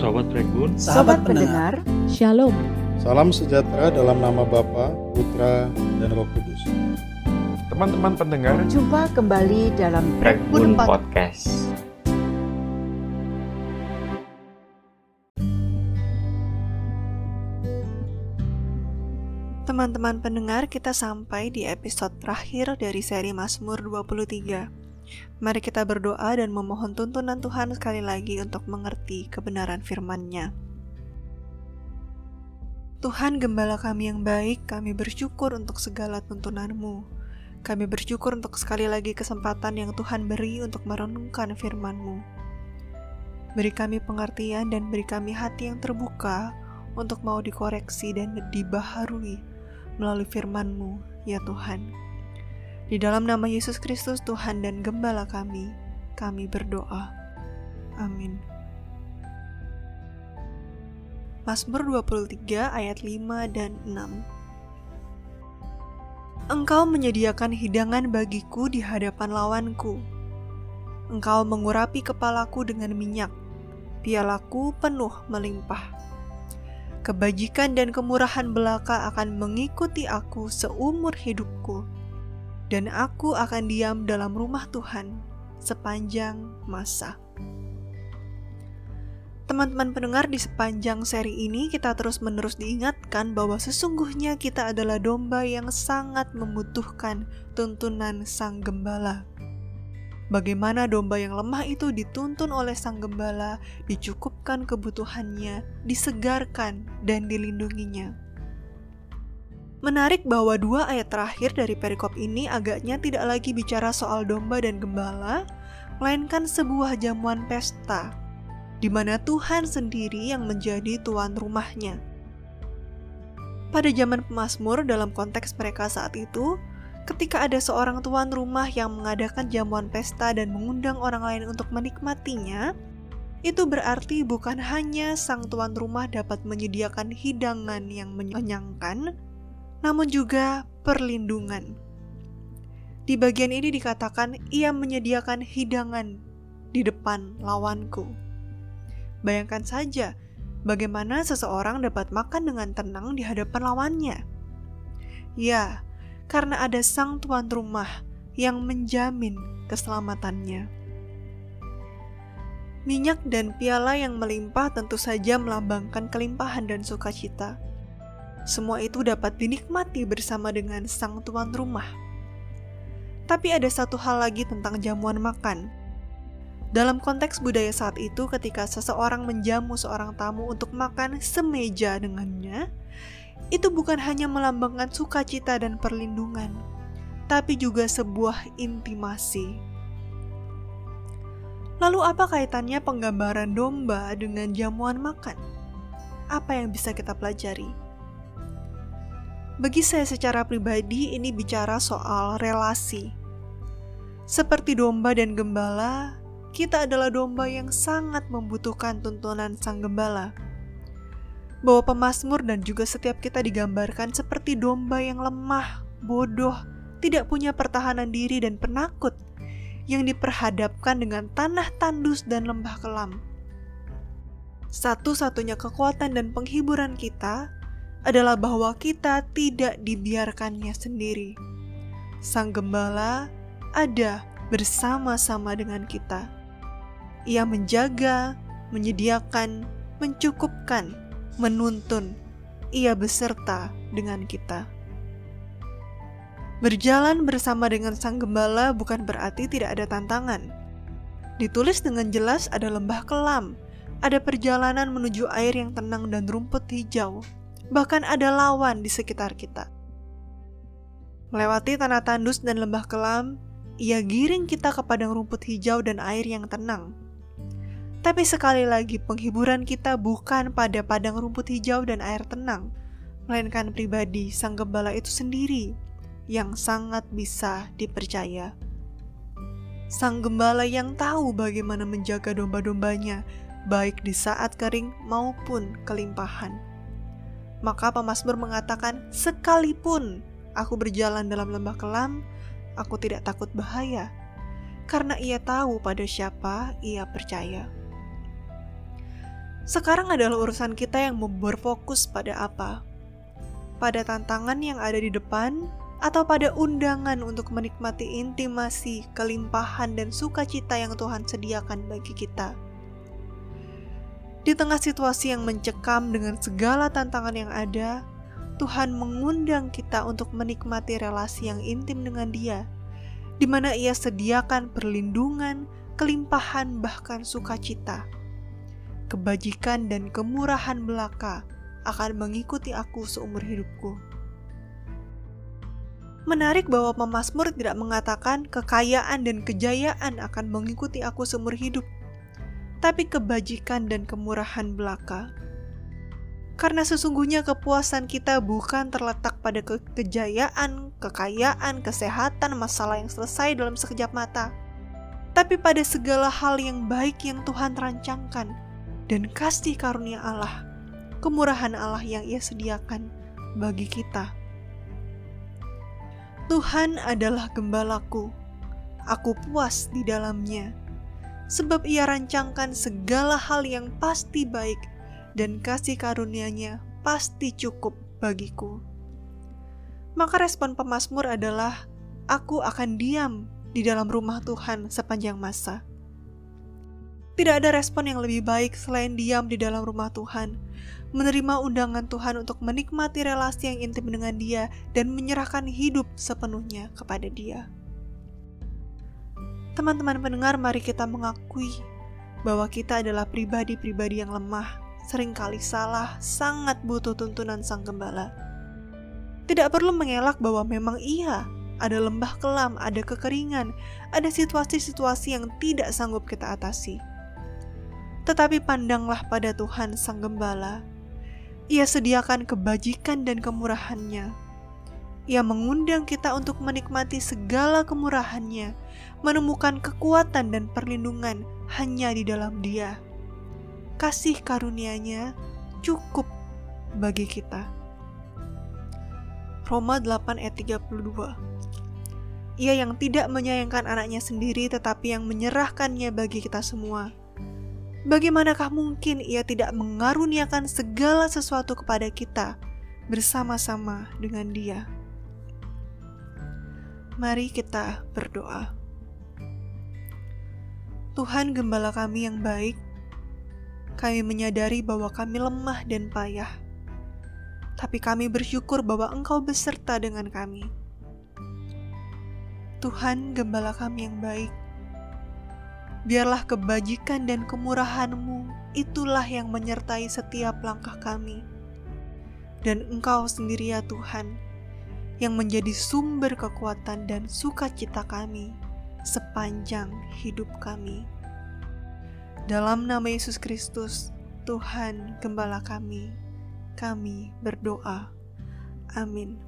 Sobat Regun, Sahabat pendengar, Shalom. Salam sejahtera dalam nama Bapa, Putra, dan Roh Kudus. teman-teman pendengar, jumpa kembali dalam Pod- Podcast. Teman-teman pendengar, kita sampai di episode terakhir dari seri Mazmur 23. Mari kita berdoa dan memohon tuntunan Tuhan sekali lagi untuk mengerti kebenaran firman-Nya. Tuhan Gembala kami yang baik, kami bersyukur untuk segala tuntunan-Mu. Kami bersyukur untuk sekali lagi kesempatan yang Tuhan beri untuk merenungkan firman-Mu. Beri kami pengertian dan beri kami hati yang terbuka untuk mau dikoreksi dan dibaharui melalui firman-Mu, ya Tuhan. Di dalam nama Yesus Kristus Tuhan dan Gembala kami, kami berdoa. Amin. Mazmur 23 ayat 5 dan 6 Engkau menyediakan hidangan bagiku di hadapan lawanku. Engkau mengurapi kepalaku dengan minyak, pialaku penuh melimpah. Kebajikan dan kemurahan belaka akan mengikuti aku seumur hidupku, dan aku akan diam dalam rumah Tuhan sepanjang masa. Teman-teman pendengar di sepanjang seri ini kita terus-menerus diingatkan bahwa sesungguhnya kita adalah domba yang sangat membutuhkan tuntunan sang gembala. Bagaimana domba yang lemah itu dituntun oleh sang gembala, dicukupkan kebutuhannya, disegarkan, dan dilindunginya. Menarik bahwa dua ayat terakhir dari perikop ini agaknya tidak lagi bicara soal domba dan gembala, melainkan sebuah jamuan pesta, di mana Tuhan sendiri yang menjadi tuan rumahnya. Pada zaman pemazmur dalam konteks mereka saat itu, ketika ada seorang tuan rumah yang mengadakan jamuan pesta dan mengundang orang lain untuk menikmatinya, itu berarti bukan hanya sang tuan rumah dapat menyediakan hidangan yang menyenyangkan, namun juga perlindungan. Di bagian ini dikatakan ia menyediakan hidangan di depan lawanku. Bayangkan saja bagaimana seseorang dapat makan dengan tenang di hadapan lawannya. Ya, karena ada sang tuan rumah yang menjamin keselamatannya. Minyak dan piala yang melimpah tentu saja melambangkan kelimpahan dan sukacita. Semua itu dapat dinikmati bersama dengan sang tuan rumah. Tapi ada satu hal lagi tentang jamuan makan. Dalam konteks budaya saat itu, ketika seseorang menjamu seorang tamu untuk makan semeja dengannya, itu bukan hanya melambangkan sukacita dan perlindungan, tapi juga sebuah intimasi. Lalu, apa kaitannya penggambaran domba dengan jamuan makan? Apa yang bisa kita pelajari? Bagi saya, secara pribadi, ini bicara soal relasi. Seperti domba dan gembala, kita adalah domba yang sangat membutuhkan tuntunan sang gembala bahwa pemazmur dan juga setiap kita digambarkan seperti domba yang lemah, bodoh, tidak punya pertahanan diri dan penakut yang diperhadapkan dengan tanah tandus dan lembah kelam. Satu-satunya kekuatan dan penghiburan kita adalah bahwa kita tidak dibiarkannya sendiri. Sang gembala ada bersama-sama dengan kita. Ia menjaga, menyediakan, mencukupkan, menuntun, ia beserta dengan kita. Berjalan bersama dengan sang gembala bukan berarti tidak ada tantangan. Ditulis dengan jelas ada lembah kelam, ada perjalanan menuju air yang tenang dan rumput hijau, bahkan ada lawan di sekitar kita. Melewati tanah tandus dan lembah kelam, ia giring kita ke padang rumput hijau dan air yang tenang. Tapi sekali lagi penghiburan kita bukan pada padang rumput hijau dan air tenang, melainkan pribadi sang gembala itu sendiri yang sangat bisa dipercaya. Sang gembala yang tahu bagaimana menjaga domba-dombanya, baik di saat kering maupun kelimpahan. Maka pemazmur mengatakan, sekalipun aku berjalan dalam lembah kelam, aku tidak takut bahaya, karena ia tahu pada siapa ia percaya. Sekarang adalah urusan kita yang berfokus pada apa? Pada tantangan yang ada di depan, atau pada undangan untuk menikmati intimasi, kelimpahan, dan sukacita yang Tuhan sediakan bagi kita. Di tengah situasi yang mencekam dengan segala tantangan yang ada, Tuhan mengundang kita untuk menikmati relasi yang intim dengan Dia, di mana Ia sediakan perlindungan, kelimpahan, bahkan sukacita. Kebajikan dan kemurahan belaka akan mengikuti aku seumur hidupku. Menarik bahwa pemazmur tidak mengatakan kekayaan dan kejayaan akan mengikuti aku seumur hidup, tapi kebajikan dan kemurahan belaka. Karena sesungguhnya kepuasan kita bukan terletak pada ke kejayaan, kekayaan, kesehatan, masalah yang selesai dalam sekejap mata, tapi pada segala hal yang baik yang Tuhan rancangkan dan kasih karunia Allah, kemurahan Allah yang Ia sediakan bagi kita. Tuhan adalah gembalaku, aku puas di dalamnya, sebab Ia rancangkan segala hal yang pasti baik dan kasih karunia-Nya pasti cukup bagiku. Maka respon pemazmur adalah, "Aku akan diam di dalam rumah Tuhan sepanjang masa." Tidak ada respon yang lebih baik selain diam di dalam rumah Tuhan, menerima undangan Tuhan untuk menikmati relasi yang intim dengan Dia dan menyerahkan hidup sepenuhnya kepada Dia. Teman-teman pendengar, mari kita mengakui bahwa kita adalah pribadi-pribadi yang lemah, sering kali salah, sangat butuh tuntunan sang gembala. Tidak perlu mengelak bahwa memang iya, ada lembah kelam, ada kekeringan, ada situasi-situasi yang tidak sanggup kita atasi. Tetapi pandanglah pada Tuhan Sang Gembala. Ia sediakan kebajikan dan kemurahannya. Ia mengundang kita untuk menikmati segala kemurahannya, menemukan kekuatan dan perlindungan hanya di dalam Dia kasih karunia-Nya cukup bagi kita. Roma 8 ayat 32 Ia yang tidak menyayangkan anaknya sendiri tetapi yang menyerahkannya bagi kita semua. Bagaimanakah mungkin ia tidak mengaruniakan segala sesuatu kepada kita bersama-sama dengan dia? Mari kita berdoa. Tuhan gembala kami yang baik, kami menyadari bahwa kami lemah dan payah. Tapi kami bersyukur bahwa Engkau beserta dengan kami. Tuhan, gembala kami yang baik. Biarlah kebajikan dan kemurahan-Mu itulah yang menyertai setiap langkah kami. Dan Engkau sendiri ya Tuhan, yang menjadi sumber kekuatan dan sukacita kami sepanjang hidup kami. Dalam nama Yesus Kristus, Tuhan Gembala kami, kami berdoa. Amin.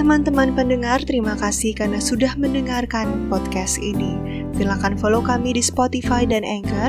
Teman-teman pendengar, terima kasih karena sudah mendengarkan podcast ini. Silakan follow kami di Spotify dan Anchor